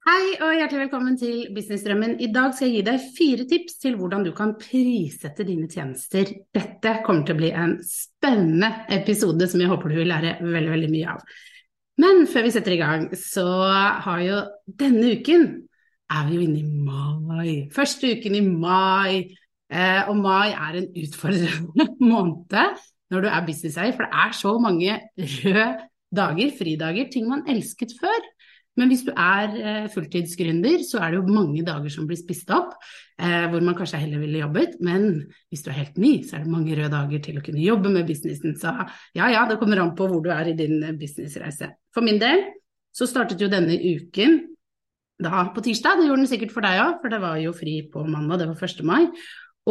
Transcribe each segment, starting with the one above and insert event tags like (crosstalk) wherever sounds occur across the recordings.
Hei og hjertelig velkommen til Businessdrømmen. I dag skal jeg gi deg fire tips til hvordan du kan prissette dine tjenester. Dette kommer til å bli en spennende episode som jeg håper du vil lære veldig, veldig mye av. Men før vi setter i gang, så har jo denne uken er vi jo inne i mai. Første uken i mai. Eh, og mai er en utfordrende (laughs) måned når du er businesseier, for det er så mange røde dager, fridager, ting man elsket før. Men hvis du er eh, fulltidsgründer, så er det jo mange dager som blir spist opp, eh, hvor man kanskje heller ville jobbet. Men hvis du er helt ny, så er det mange røde dager til å kunne jobbe med businessen. Så ja ja, det kommer an på hvor du er i din eh, businessreise. For min del så startet jo denne uken da på tirsdag. Det gjorde den sikkert for deg òg, for det var jo fri på mandag, det var 1. mai.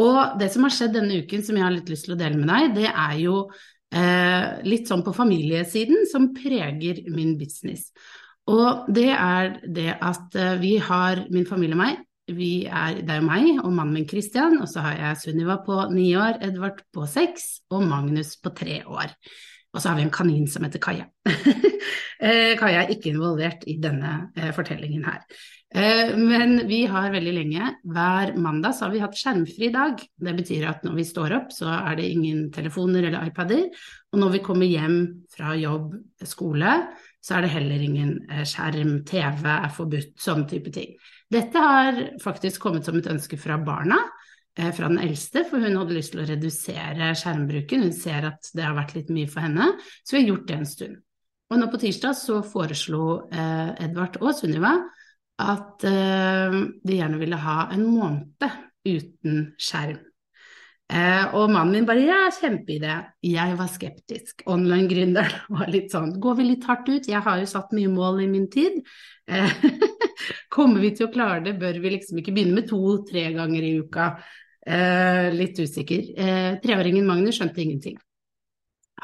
Og det som har skjedd denne uken som jeg har litt lyst til å dele med deg, det er jo eh, litt sånn på familiesiden som preger min business. Og det er det at eh, vi har, min familie og meg, er, det er jo meg og mannen min Christian, og så har jeg Sunniva på ni år, Edvard på seks og Magnus på tre år. Og så har vi en kanin som heter Kaja. (laughs) Eh, Kaja er ikke involvert i denne eh, fortellingen her. Men vi har veldig lenge, hver mandag så har vi hatt skjermfri dag. Det betyr at når vi står opp, så er det ingen telefoner eller iPader. Og når vi kommer hjem fra jobb, skole, så er det heller ingen eh, skjerm, TV er forbudt, sånne type ting. Dette har faktisk kommet som et ønske fra barna, eh, fra den eldste, for hun hadde lyst til å redusere skjermbruken. Hun ser at det har vært litt mye for henne, så vi har gjort det en stund. Og nå på tirsdag så foreslo eh, Edvard og Sunniva at de gjerne ville ha en måned uten skjerm. Eh, og mannen min bare ja, kjempeidé. Jeg var skeptisk. Online-gründeren (laughs) var litt sånn går vi litt hardt ut? Jeg har jo satt mye mål i min tid. Eh, (laughs) kommer vi til å klare det? Bør vi liksom ikke begynne med to-tre ganger i uka? Eh, litt usikker. Eh, treåringen Magnus skjønte ingenting.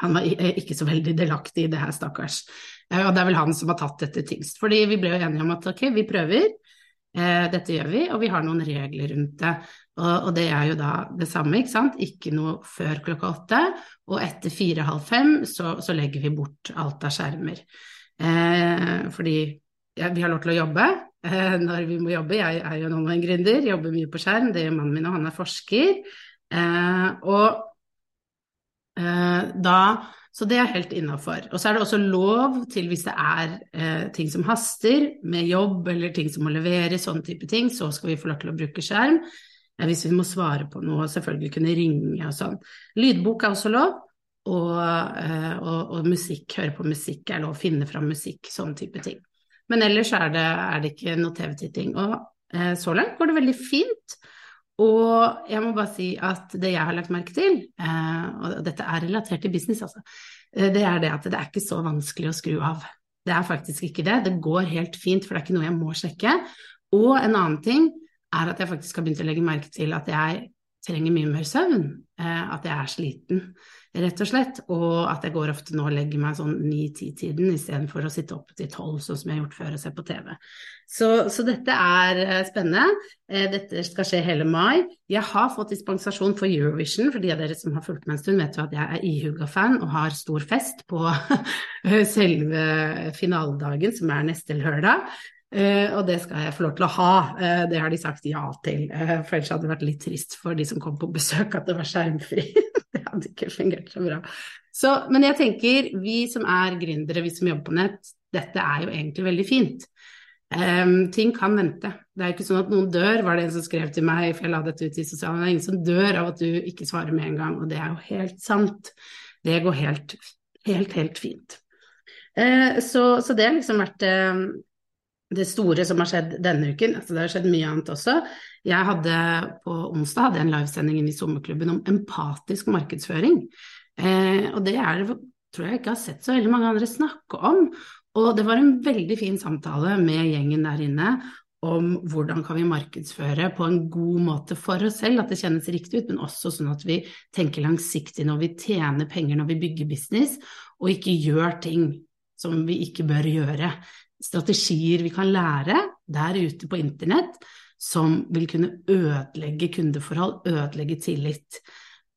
Han var eh, ikke så veldig delaktig i det her, stakkars. Eh, og det er vel han som har tatt dette tyngst. Fordi vi ble jo enige om at ok, vi prøver. Dette gjør vi, og vi har noen regler rundt det. Og, det er jo da det samme, ikke sant. Ikke noe før klokka åtte, og etter fire-halv fem så, så, legger vi bort alt av skjermer. Eh, fordi ja, vi har lov til å jobbe eh, når vi må jobbe. Jeg er jo en online-gründer, jobber mye på skjerm. Det gjør mannen min, og han er forsker. Eh, og eh, da så det er helt innafor. Og så er det også lov til, hvis det er eh, ting som haster, med jobb eller ting som må leveres, sånne type ting, så skal vi få lov til å bruke skjerm hvis vi må svare på noe, selvfølgelig kunne ringe og sånn. Lydbok er også lov, og, eh, og, og musikk, høre på musikk er lov, finne fram musikk, sånn type ting. Men ellers er det, er det ikke noe TV-titting. Og eh, så langt går det veldig fint. Og jeg må bare si at det jeg har lagt merke til, eh, og dette er relatert til business, altså, eh, det er det at det er ikke så vanskelig å skru av. Det er faktisk ikke det. Det går helt fint, for det er ikke noe jeg må sjekke. Og en annen ting er at jeg faktisk har begynt å legge merke til at jeg trenger mye mer søvn. Eh, at jeg er sliten, rett og slett. Og at jeg går ofte nå og legger meg sånn ni-ti-tiden istedenfor å sitte oppe til tolv, sånn som jeg har gjort før og se på TV. Så, så, dette er eh, spennende. Eh, dette skal skje hele mai. Jeg har fått dispensasjon for Eurovision. For de av dere som har fulgt meg en stund, vet jo at jeg er ihuga-fan og har stor fest på (laughs) selve finaledagen, som er neste lørdag. Uh, og det skal jeg få lov til å ha, uh, det har de sagt ja til. Uh, for ellers hadde det vært litt trist for de som kom på besøk at det var skjermfri. (laughs) (laughs) det hadde ikke fungert så bra. Så, men jeg tenker, vi som er gründere, vi som jobber på nett, dette er jo egentlig veldig fint. Um, ting kan vente. Det er ikke sånn at noen dør, var det en som skrev til meg, for jeg la dette ut i sosiale medier. Ingen som dør av at du ikke svarer med en gang, og det er jo helt sant. Det går helt, helt, helt fint. Uh, så, så, det har liksom vært uh, det store som har skjedd denne uken. Altså, det har skjedd mye annet også. Jeg hadde på onsdag hadde jeg en livesending i sommerklubben om empatisk markedsføring. Eh, og det er tror jeg ikke har sett så veldig mange andre snakke om. Og det var en veldig fin samtale med gjengen der inne om hvordan kan vi markedsføre på en god måte for oss selv, at det kjennes riktig ut, men også sånn at vi tenker langsiktig når vi tjener penger når vi bygger business, og ikke gjør ting som vi ikke bør gjøre. Strategier vi kan lære der ute på internett som vil kunne ødelegge kundeforhold, ødelegge tillit.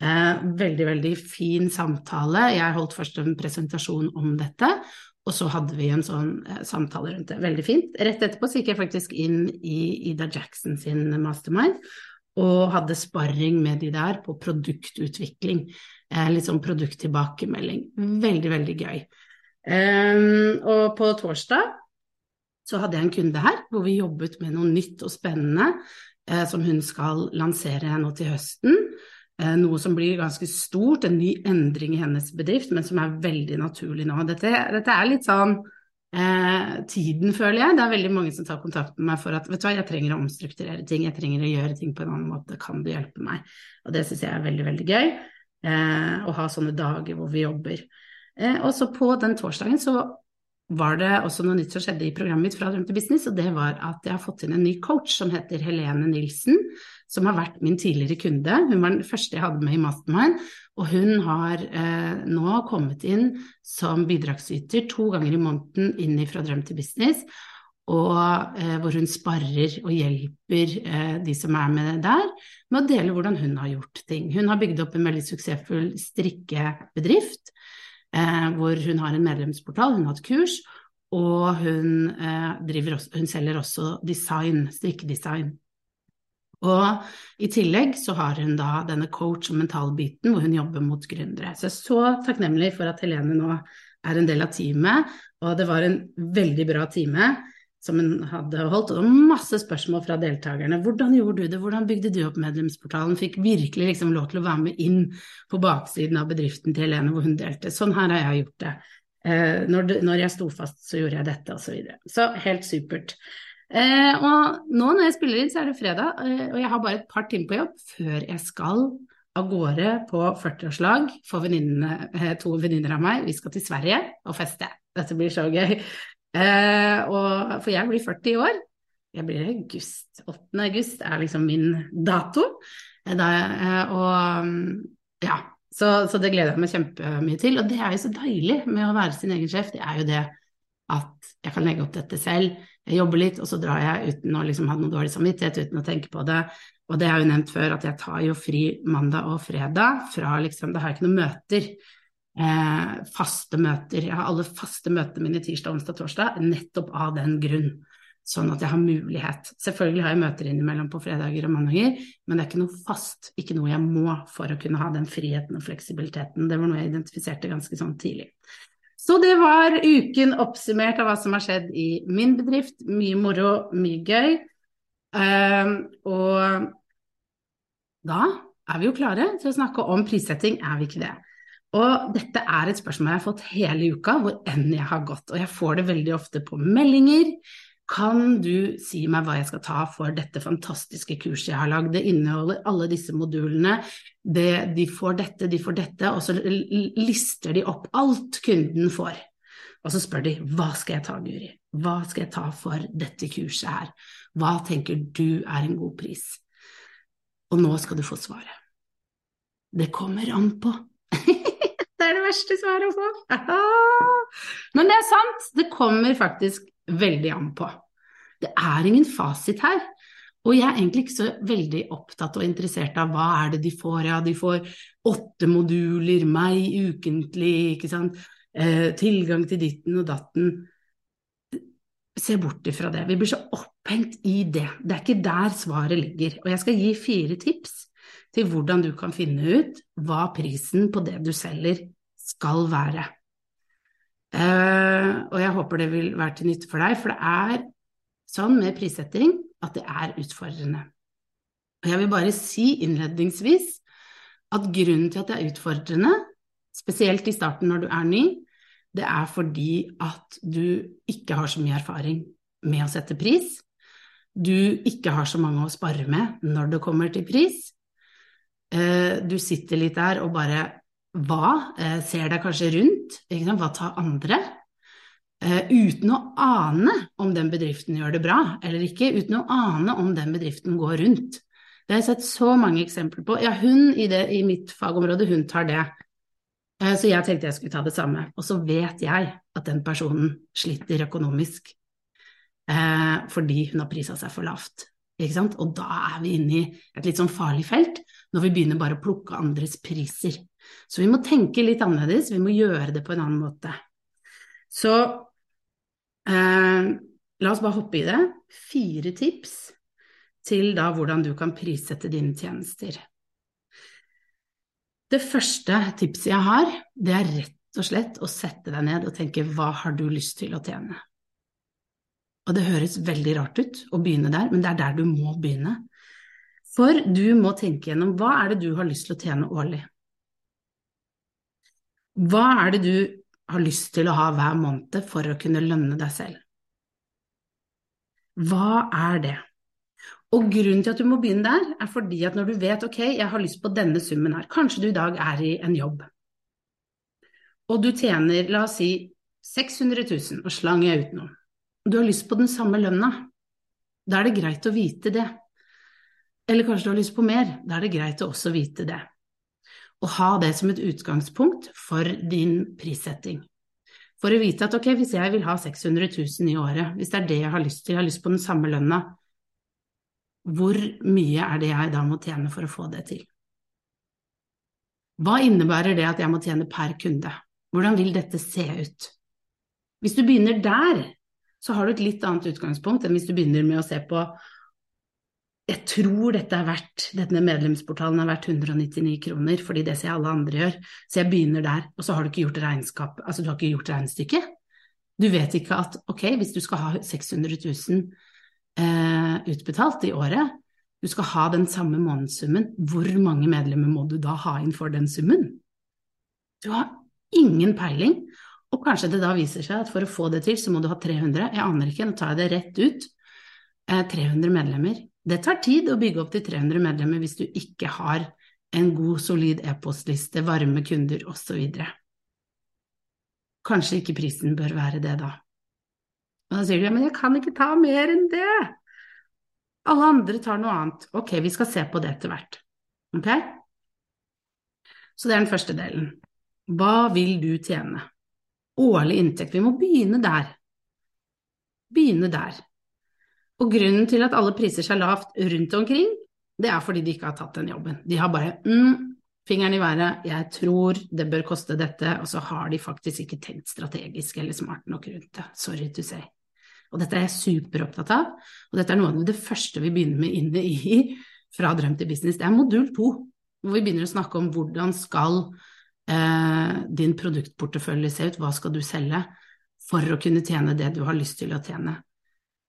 Eh, veldig, veldig fin samtale. Jeg holdt først en presentasjon om dette, og så hadde vi en sånn eh, samtale rundt det. Veldig fint. Rett etterpå så gikk jeg faktisk inn i Ida Jackson sin mastermind og hadde sparring med de der på produktutvikling. Eh, litt sånn produkttilbakemelding. Veldig, veldig gøy. Um, og på torsdag så hadde jeg en kunde her hvor vi jobbet med noe nytt og spennende eh, som hun skal lansere nå til høsten. Eh, noe som blir ganske stort, en ny endring i hennes bedrift, men som er veldig naturlig nå. Dette, dette er litt sånn eh, tiden, føler jeg. Det er veldig mange som tar kontakt med meg for at vet du hva, jeg trenger å omstrukturere ting, jeg trenger å gjøre ting på en annen måte, kan du hjelpe meg? Og det syns jeg er veldig, veldig gøy. Eh, å ha sånne dager hvor vi jobber. Eh, og så på den torsdagen så var det også noe nytt som skjedde i programmet mitt fra Drøm til business, og det var at jeg har fått inn en ny coach som heter Helene Nilsen, som har vært min tidligere kunde. Hun var den første jeg hadde med i Mastermind, og hun har eh, nå kommet inn som bidragsyter to ganger i måneden inn fra Drøm til business, og eh, hvor hun sparrer og hjelper eh, de som er med der, med å dele hvordan hun har gjort ting. Hun har bygd opp en veldig suksessfull strikkebedrift, hvor hun har en medlemsportal, hun har hatt kurs, og hun, eh, også, hun selger også design, strikkedesign. Og i tillegg så har hun da denne coach- og mentalbiten hvor hun jobber mot gründere. Så jeg er så takknemlig for at Helene nå er en del av teamet, og det var en veldig bra time som hun hadde holdt, og masse spørsmål fra deltakerne. Hvordan gjorde du det, hvordan bygde du opp medlemsportalen? Fikk virkelig liksom lov til å være med inn på baksiden av bedriften til Helene hvor hun delte. Sånn her har jeg gjort det. Eh, når, når, jeg sto fast, så gjorde jeg dette, osv. Så, videre. så helt supert. Eh, og nå når jeg spiller inn, så er det fredag, eh, og jeg har bare et par timer på jobb før jeg skal av gårde på 40-årslag for eh, to venninner av meg. Vi skal til Sverige og feste. Dette blir så gøy. Eh, og, for jeg blir 40 i år. Jeg blir august. 8. august er liksom min dato. Eh, da, eh, og ja, så, så, det gleder jeg meg kjempemye til. Og det er jo så deilig med å være sin egen sjef, det er jo det at jeg kan legge opp dette selv jeg jobber litt, og så drar jeg uten å liksom ha noe dårlig samvittighet, uten å tenke på det. Og det er jo nevnt før, at jeg tar jo fri mandag og fredag fra liksom Da har jeg ikke noen møter. Eh, faste møter. Jeg har alle faste møtene mine tirsdag, onsdag, torsdag nettopp av den grunn. Sånn at jeg har mulighet. Selvfølgelig har jeg møter innimellom på fredager og mandager, men det er ikke noe fast, ikke noe jeg må for å kunne ha den friheten og fleksibiliteten. Det var noe jeg identifiserte ganske sånn tidlig. Så det var uken oppsummert av hva som har skjedd i min bedrift. Mye moro, mye gøy. Um, og da er vi jo klare til å snakke om prissetting, er vi ikke det? Og dette er et spørsmål jeg har fått hele uka, hvor enn jeg har gått. Og jeg får det veldig ofte på meldinger, kan du si meg hva jeg skal ta for dette fantastiske kurset jeg har lagd? Det inneholder alle disse modulene. Det, de får dette, de får dette, og så lister de opp alt kunden får. Og så spør de hva skal jeg ta, Guri? Hva skal jeg ta for dette kurset her? Hva tenker du er en god pris? Og nå skal du få svaret. Det kommer an på. (laughs) er verste svaret å få. Men det er sant, det kommer faktisk veldig an på. Det er ingen fasit her. Og jeg er egentlig ikke så veldig opptatt og interessert av hva er det de får. Ja, de får åtte moduler, meg ukentlig, ikke sant. Eh, tilgang til ditten og datten. Se bort ifra det. Vi blir så opphengt i det. Det er ikke der svaret ligger. Og jeg skal gi fire tips til hvordan du kan finne ut hva prisen på det du selger skal være. Uh, og jeg håper det vil være til nytte for deg, for det er sånn med prissetting at det er utfordrende. Og jeg vil bare si innledningsvis at grunnen til at det er utfordrende, spesielt i starten når du er ny, det er fordi at du ikke har så mye erfaring med å sette pris. Du ikke har så mange å spare med når det kommer til pris. Eh, du sitter litt der og bare Hva? Eh, ser deg kanskje rundt? Hva tar andre? Eh, uten å ane om den bedriften gjør det bra eller ikke, uten å ane om den bedriften går rundt. Det har jeg sett så mange eksempler på. Ja, hun i, det, i mitt fagområde, hun tar det. Eh, så jeg tenkte jeg skulle ta det samme. Og så vet jeg at den personen sliter økonomisk fordi hun har prisa seg for lavt. Og da er vi inne i et litt sånn farlig felt når vi begynner bare å plukke andres priser. Så vi må tenke litt annerledes, vi må gjøre det på en annen måte. Så eh, la oss bare hoppe i det. Fire tips til da hvordan du kan prissette dine tjenester. Det første tipset jeg har, det er rett og slett å sette deg ned og tenke hva har du lyst til å tjene? Og det høres veldig rart ut å begynne der, men det er der du må begynne. For du må tenke gjennom hva er det du har lyst til å tjene årlig? Hva er det du har lyst til å ha hver måned for å kunne lønne deg selv? Hva er det? Og grunnen til at du må begynne der, er fordi at når du vet ok, jeg har lyst på denne summen her, kanskje du i dag er i en jobb, og du tjener la oss si 600 000, og slang jeg ut noe, du har lyst på den samme lønna, da er det greit å vite det. Eller kanskje du har lyst på mer, da er det greit å også vite det. Og ha det som et utgangspunkt for din prissetting. For å vite at ok, hvis jeg vil ha 600 000 i året, hvis det er det jeg har lyst til, jeg har lyst på den samme lønna, hvor mye er det jeg da må tjene for å få det til? Hva innebærer det at jeg må tjene per kunde? Hvordan vil dette se ut? Hvis du begynner der, så har du et litt annet utgangspunkt enn hvis du begynner med å se på jeg tror dette er verdt, denne medlemsportalen er verdt 199 kroner, fordi det ser alle andre gjør, så jeg begynner der, og så har du ikke gjort regnskap, altså du har ikke gjort regnestykket. Du vet ikke at ok, hvis du skal ha 600 000 eh, utbetalt i året, du skal ha den samme månedssummen, hvor mange medlemmer må du da ha inn for den summen? Du har ingen peiling, og kanskje det da viser seg at for å få det til, så må du ha 300, jeg aner ikke, nå tar jeg det rett ut, 300 medlemmer. Det tar tid å bygge opp til 300 medlemmer hvis du ikke har en god, solid e-postliste, varme kunder osv. Kanskje ikke prisen bør være det, da. Og da sier du ja, men jeg kan ikke ta mer enn det. Alle andre tar noe annet. Ok, vi skal se på det etter hvert. Ok? Så det er den første delen. Hva vil du tjene? Årlig inntekt. Vi må begynne der. Begynne der. Og grunnen til at alle priser seg lavt rundt omkring, det er fordi de ikke har tatt den jobben. De har bare mm, fingeren i været, jeg tror det bør koste dette, og så har de faktisk ikke tenkt strategisk eller smart nok rundt det. Sorry to say. Og dette er jeg superopptatt av, og dette er noe av det første vi begynner med inne i (laughs) Fra drøm til business. Det er modul to, hvor vi begynner å snakke om hvordan skal eh, din produktportefølje se ut, hva skal du selge for å kunne tjene det du har lyst til å tjene.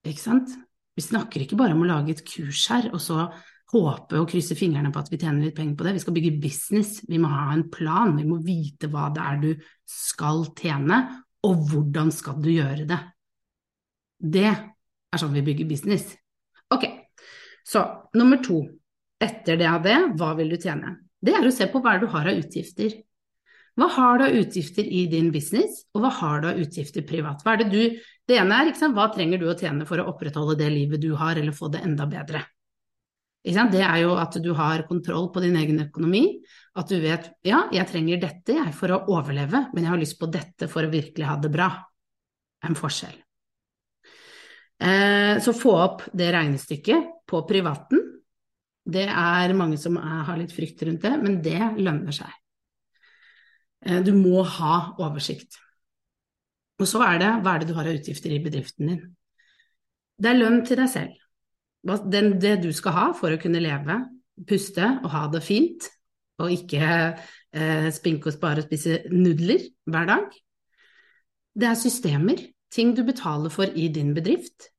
Ikke sant? Vi snakker ikke bare om å lage et kurs her, og så håpe og krysse fingrene på at vi tjener litt penger på det. Vi skal bygge business, vi må ha en plan, vi må vite hva det er du skal tjene, og hvordan skal du gjøre det. Det er sånn vi bygger business. Ok, så nummer to. Etter det av det, hva vil du tjene? Det er å se på hva du har av utgifter. Hva har du av utgifter i din business, og hva har du av utgifter privat? Hva er det, du, det ene er sant, hva trenger du å tjene for å opprettholde det livet du har, eller få det enda bedre? Det er jo at du har kontroll på din egen økonomi, at du vet ja, jeg trenger dette jeg for å overleve, men jeg har lyst på dette for å virkelig ha det bra. En forskjell. Eh, så få opp det regnestykket på privaten. Det er mange som har litt frykt rundt det, men det lønner seg. Eh, du må ha oversikt. Og så er det hva er det du har av utgifter i bedriften din. Det er lønn til deg selv. det du skal ha for å kunne leve, puste og ha det fint, og ikke eh, spinke og spare og spise nudler hver dag. Det er systemer ting du betaler for i din bedrift.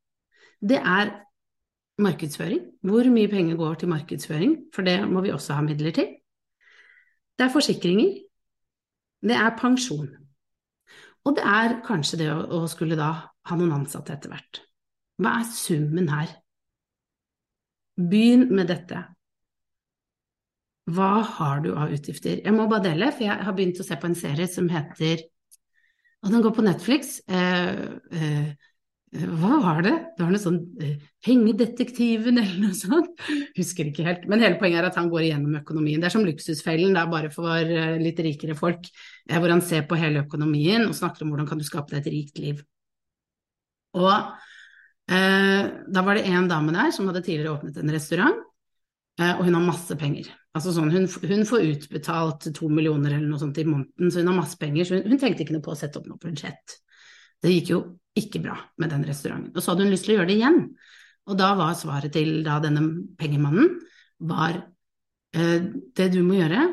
det er markedsføring. Hvor mye penger går til markedsføring, for det må vi også ha midler til. Det er forsikringer. Det er pensjon. Og det er kanskje det å, å skulle da ha noen ansatte etter hvert. Hva er summen her? Begynn med dette. Hva har du av utgifter? Jeg må bare dele, for jeg har begynt å se på en serie som heter Og den går på Netflix. Eh, eh, hva var det? Det var noe sånn eh, Pengedetektiven eller noe sånt. Husker ikke helt. Men hele poenget er at han går igjennom økonomien. Det er som Luksusfellen, det er bare for eh, litt rikere folk. Eh, hvor han ser på hele økonomien og snakker om hvordan kan du skape deg et rikt liv. Og eh, da var det en dame der som hadde tidligere åpnet en restaurant, eh, og hun har masse penger. Altså sånn, hun, hun, får utbetalt to millioner eller noe sånt i måneden, så hun har masse penger. Så hun, hun tenkte ikke noe på å sette opp noe budsjett. Det gikk jo ikke bra med den restauranten. Og så hadde hun lyst til å gjøre det igjen. Og da var svaret til da, denne pengemannen var eh, det du må gjøre,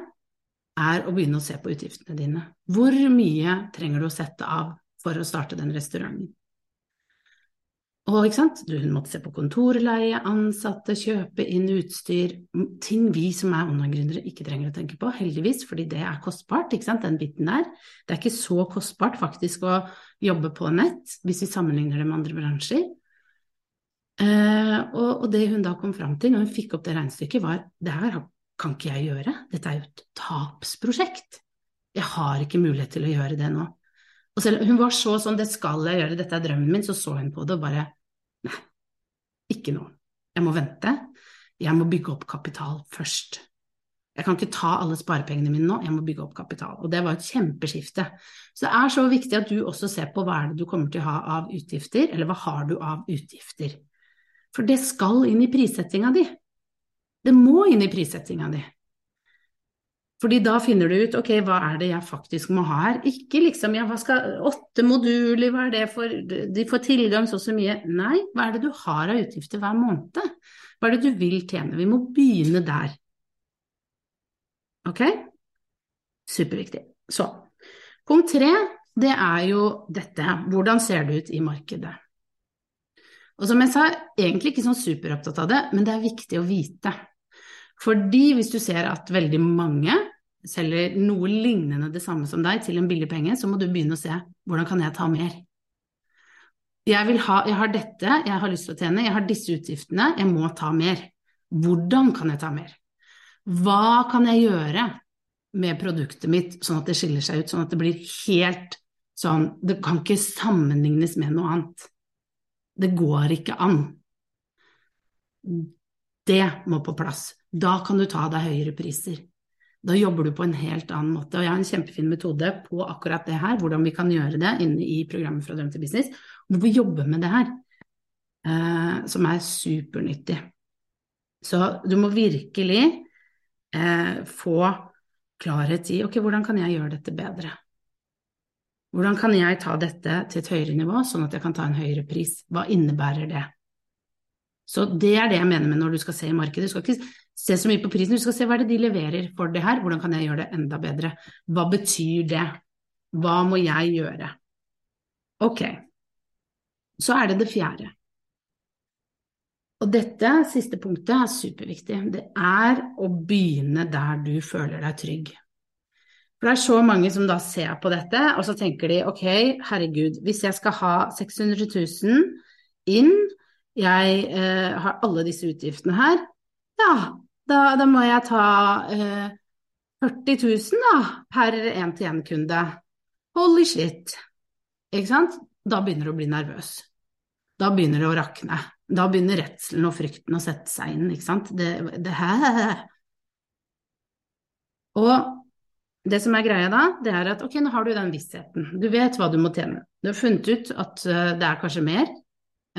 er å begynne å se på utgiftene dine. Hvor mye trenger du å sette av for å starte den restauranten? Og ikke sant, hun måtte se på kontorleie, ansatte, kjøpe inn utstyr, ting vi som er online-gründere ikke trenger å tenke på, heldigvis, fordi det er kostbart, ikke sant, den biten der. Det er ikke så kostbart faktisk å jobbe på nett, hvis vi sammenligner det med andre bransjer. Eh, og, og, det hun da kom fram til når hun fikk opp det regnestykket, var det her kan ikke jeg gjøre, dette er jo et tapsprosjekt. Jeg har ikke mulighet til å gjøre det nå. Og selv hun var så sånn, det skal jeg gjøre, dette er drømmen min, så så hun på det og bare Nei, ikke nå. Jeg må vente. Jeg må bygge opp kapital først. Jeg kan ikke ta alle sparepengene mine nå, jeg må bygge opp kapital. Og det var et kjempeskifte. Så det er så viktig at du også ser på hva er det du kommer til å ha av utgifter, eller hva har du av utgifter. For det skal inn i prissettinga di. Det må inn i prissettinga di. Fordi da finner du ut ok, hva er det jeg faktisk må ha her. Ikke liksom ja, hva skal åtte moduler, hva er det for, de får tilgang så og så mye. Nei, hva er det du har av utgifter hver måned? Hva er det du vil tjene? Vi må begynne der. Ok? Superviktig. Så punkt tre, det er jo dette. Hvordan ser det ut i markedet? Og som jeg sa, egentlig ikke sånn superopptatt av det, men det er viktig å vite. Fordi hvis du ser at veldig mange selger noe lignende det samme som deg til en billig penge, så må du begynne å se hvordan kan jeg ta mer. Jeg, ha, jeg har dette jeg har lyst til å tjene, jeg har disse utgiftene, jeg må ta mer. Hvordan kan jeg ta mer? Hva kan jeg gjøre med produktet mitt sånn at det skiller seg ut, sånn at det blir helt sånn Det kan ikke sammenlignes med noe annet. Det går ikke an. Det må på plass. Da kan du ta deg høyere priser. Da jobber du på en helt annen måte. Og jeg har en kjempefin metode på akkurat det her, hvordan vi kan gjøre det inne i programmet Fra drøm til business, hvor vi jobber med det her, eh, som er supernyttig. Så du må virkelig eh, få klarhet i ok, hvordan kan jeg gjøre dette bedre? Hvordan kan jeg ta dette til et høyere nivå, sånn at jeg kan ta en høyere pris? Hva innebærer det? Så det er det jeg mener med når du skal se i markedet. Du skal ikke se så mye på prisen, du skal se hva er det de leverer for det her, hvordan kan jeg gjøre det enda bedre? Hva betyr det? Hva må jeg gjøre? Ok, så er det det fjerde. Og dette siste punktet er superviktig. Det er å begynne der du føler deg trygg. For det er så mange som da ser på dette, og så tenker de ok, herregud, hvis jeg skal ha 600 000 inn jeg eh, har alle disse utgiftene her, ja, da, da må jeg ta eh, 40 000 da, per én-til-én-kunde. Holy shit. Ikke sant? Da begynner du å bli nervøs. Da begynner det å rakne. Da begynner redselen og frykten å sette seg inn, ikke sant. Det, det her (laughs) Og det som er greia da, det er at ok, nå har du den vissheten. Du vet hva du må tjene. Du har funnet ut at eh, det er kanskje mer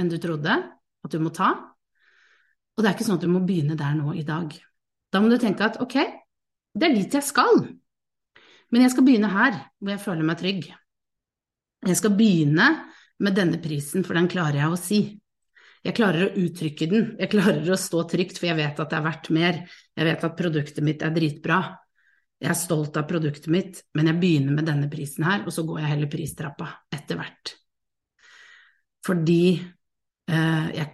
enn du trodde at du må ta. Og det er ikke sånn at du må begynne der nå i dag. Da må du tenke at ok, det er dit jeg skal, men jeg skal begynne her, hvor jeg føler meg trygg. Jeg skal begynne med denne prisen, for den klarer jeg å si. Jeg klarer å uttrykke den, jeg klarer å stå trygt, for jeg vet at det er verdt mer. Jeg vet at produktet mitt er dritbra. Jeg er stolt av produktet mitt, men jeg begynner med denne prisen her, og så går jeg heller pristrappa etter hvert. Fordi jeg,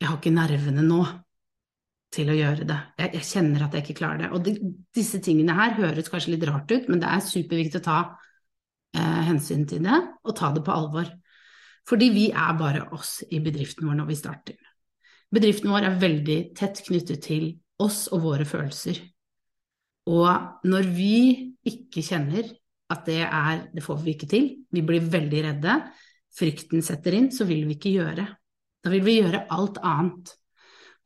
jeg har ikke nervene nå til å gjøre det. Jeg, jeg kjenner at jeg ikke klarer det. Og de, disse tingene her høres kanskje litt rart ut, men det er superviktig å ta eh, hensyn til det, og ta det på alvor. Fordi vi er bare oss i bedriften vår når vi starter. Bedriften vår er veldig tett knyttet til oss og våre følelser. Og når vi ikke kjenner at det er Det får vi ikke til, vi blir veldig redde, frykten setter inn, så vil vi ikke gjøre. Da vil vi gjøre alt annet.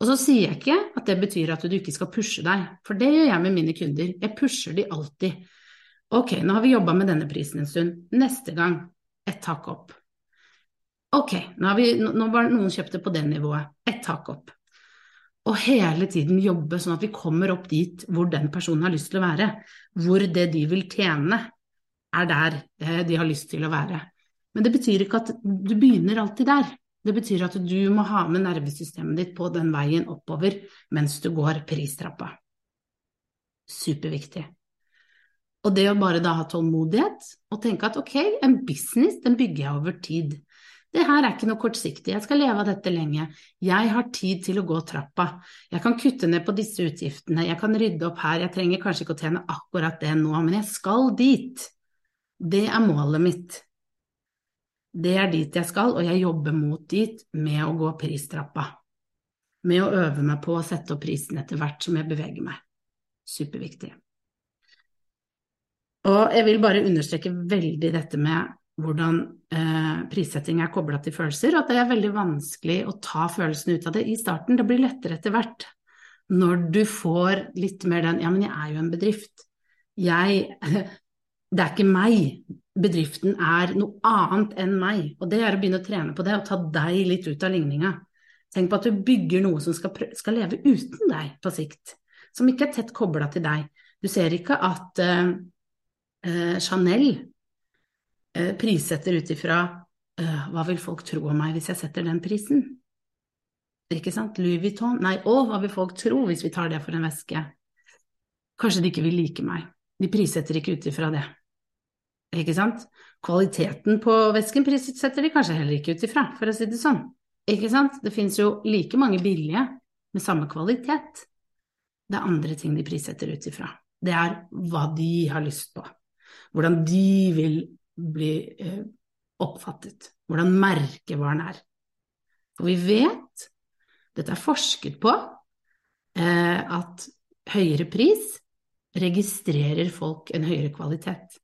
Og så sier jeg ikke at det betyr at du ikke skal pushe deg, for det gjør jeg med mine kunder. Jeg pusher de alltid. Ok, nå har vi jobba med denne prisen en stund. Neste gang ett hakk opp. Ok, nå, vi, nå var noen kjøpte på det nivået. Ett hakk opp og hele tiden jobbe sånn at vi kommer opp dit hvor den personen har lyst til å være, hvor det de vil tjene, er der eh, de har lyst til å være. Men det betyr ikke at du begynner alltid der. Det betyr at du må ha med nervesystemet ditt på den veien oppover mens du går pristrappa. Superviktig. Og det å bare da ha tålmodighet og tenke at ok, en business den bygger jeg over tid. Det her er ikke noe kortsiktig, jeg skal leve av dette lenge, jeg har tid til å gå trappa, jeg kan kutte ned på disse utgiftene, jeg kan rydde opp her, jeg trenger kanskje ikke å tjene akkurat det nå, men jeg skal dit. Det er målet mitt. Det er dit jeg skal, og jeg jobber mot dit med å gå pristrappa. Med å øve meg på å sette opp prisen etter hvert som jeg beveger meg. Superviktig. Og jeg vil bare understreke veldig dette med hvordan eh, prissetting er kobla til følelser, og at det er veldig vanskelig å ta følelsene ut av det i starten. Det blir lettere etter hvert. Når du får litt mer den Ja, men jeg er jo en bedrift. Jeg (laughs) Det er ikke meg. Bedriften er noe annet enn meg. Og det er å begynne å trene på det, og ta deg litt ut av ligninga. Tenk på at du bygger noe som skal, skal leve uten deg på sikt. Som ikke er tett kobla til deg. Du ser ikke at uh, uh, Chanel Eh, prissetter ut ifra hva vil folk tro om meg hvis jeg setter den prisen? Ikke sant? Louis Vuitton? Nei, å, hva vil folk tro hvis vi tar det for en veske? Kanskje de ikke vil like meg. De prissetter ikke ut ifra det. Ikke sant? Kvaliteten på væsken prissetter de kanskje heller ikke ut ifra, for å si det sånn. Ikke sant? Det finnes jo like mange billige med samme kvalitet. Det er andre ting de prissetter ut ifra. Det er hva de har lyst på. Hvordan de vil bli eh, oppfattet. Hvordan merkevaren er. For vi vet, dette er forsket på, eh, at høyere pris registrerer folk en høyere kvalitet.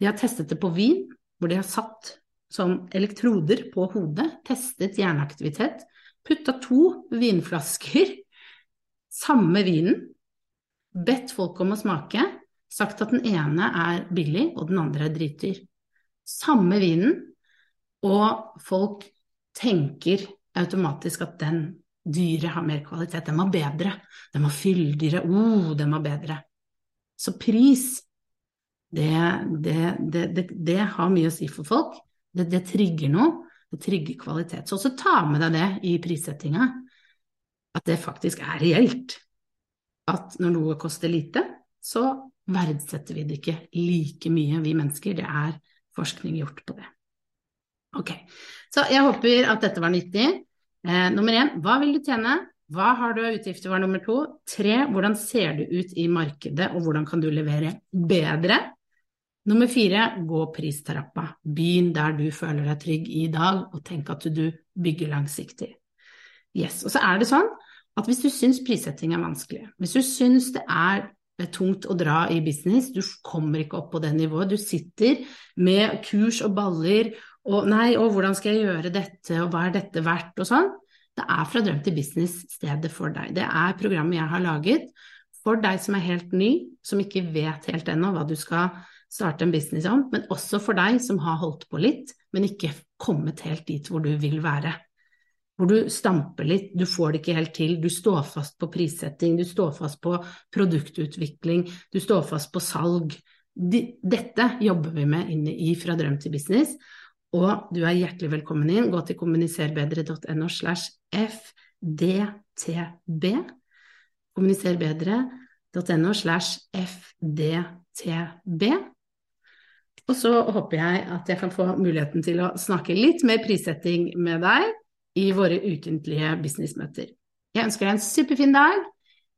De har testet det på vin, hvor de har satt som elektroder på hodet, testet hjerneaktivitet, putta to vinflasker, samme vinen, bedt folk om å smake, sagt at den ene er billig, og den andre er dritdyr. Samme vinen, og folk tenker automatisk at den dyre har mer kvalitet, den var bedre, den var fyldigere, oh, den var bedre. Så pris, det, det, det, det, har mye å si for folk. Det, trigger noe, det trigger kvalitet. Så også ta med deg det i prissettinga, at det faktisk er reelt. At når noe koster lite, så verdsetter vi det ikke like mye, vi mennesker. Det er forskning gjort på det. Ok, så jeg håper at dette var nyttig. Eh, nummer én, hva vil du tjene? Hva har du av utgifter var nummer to? Tre, hvordan ser du ut i markedet, og hvordan kan du levere bedre? Nummer fire, gå pristrappa. Begynn der du føler deg trygg i dag, og tenk at du bygger langsiktig. Yes, Og så er det sånn at hvis du syns prissetting er vanskelig, hvis du syns det er tungt å dra i business, du kommer ikke opp på det nivået. Du sitter med kurs og baller og nei, og hvordan skal jeg gjøre dette, og hva er dette verdt, og sånn. Det er Fra drøm til business stedet for deg. Det er programmet jeg har laget for deg som er helt ny, som ikke vet helt ennå hva du skal starte en business om, men også for deg som har holdt på litt, men ikke kommet helt dit hvor du vil være hvor du stamper litt, du får det ikke helt til, du står fast på prissetting, du står fast på produktutvikling, du står fast på salg. Dette jobber vi med inne i Fra drøm til business, og du er hjertelig velkommen inn. Gå til kommuniserbedre.no slash fdtb. Kommuniserbedre.no slash fdtb. Og så håper jeg at jeg kan få muligheten til å snakke litt mer prissetting med deg i våre ukentlige businessmøter. Jeg ønsker deg en superfin dag.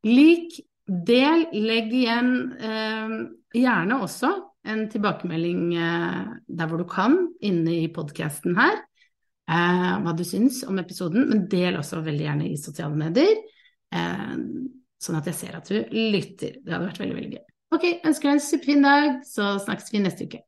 Lik, del, legg igjen eh, gjerne også en tilbakemelding eh, der hvor du kan, inne i podkasten her, eh, hva du syns om episoden, men del også veldig gjerne i sosiale medier, eh, sånn at jeg ser at du lytter. Det hadde vært veldig, veldig gøy. Ok, ønsker deg en superfin dag, så snakkes vi neste uke.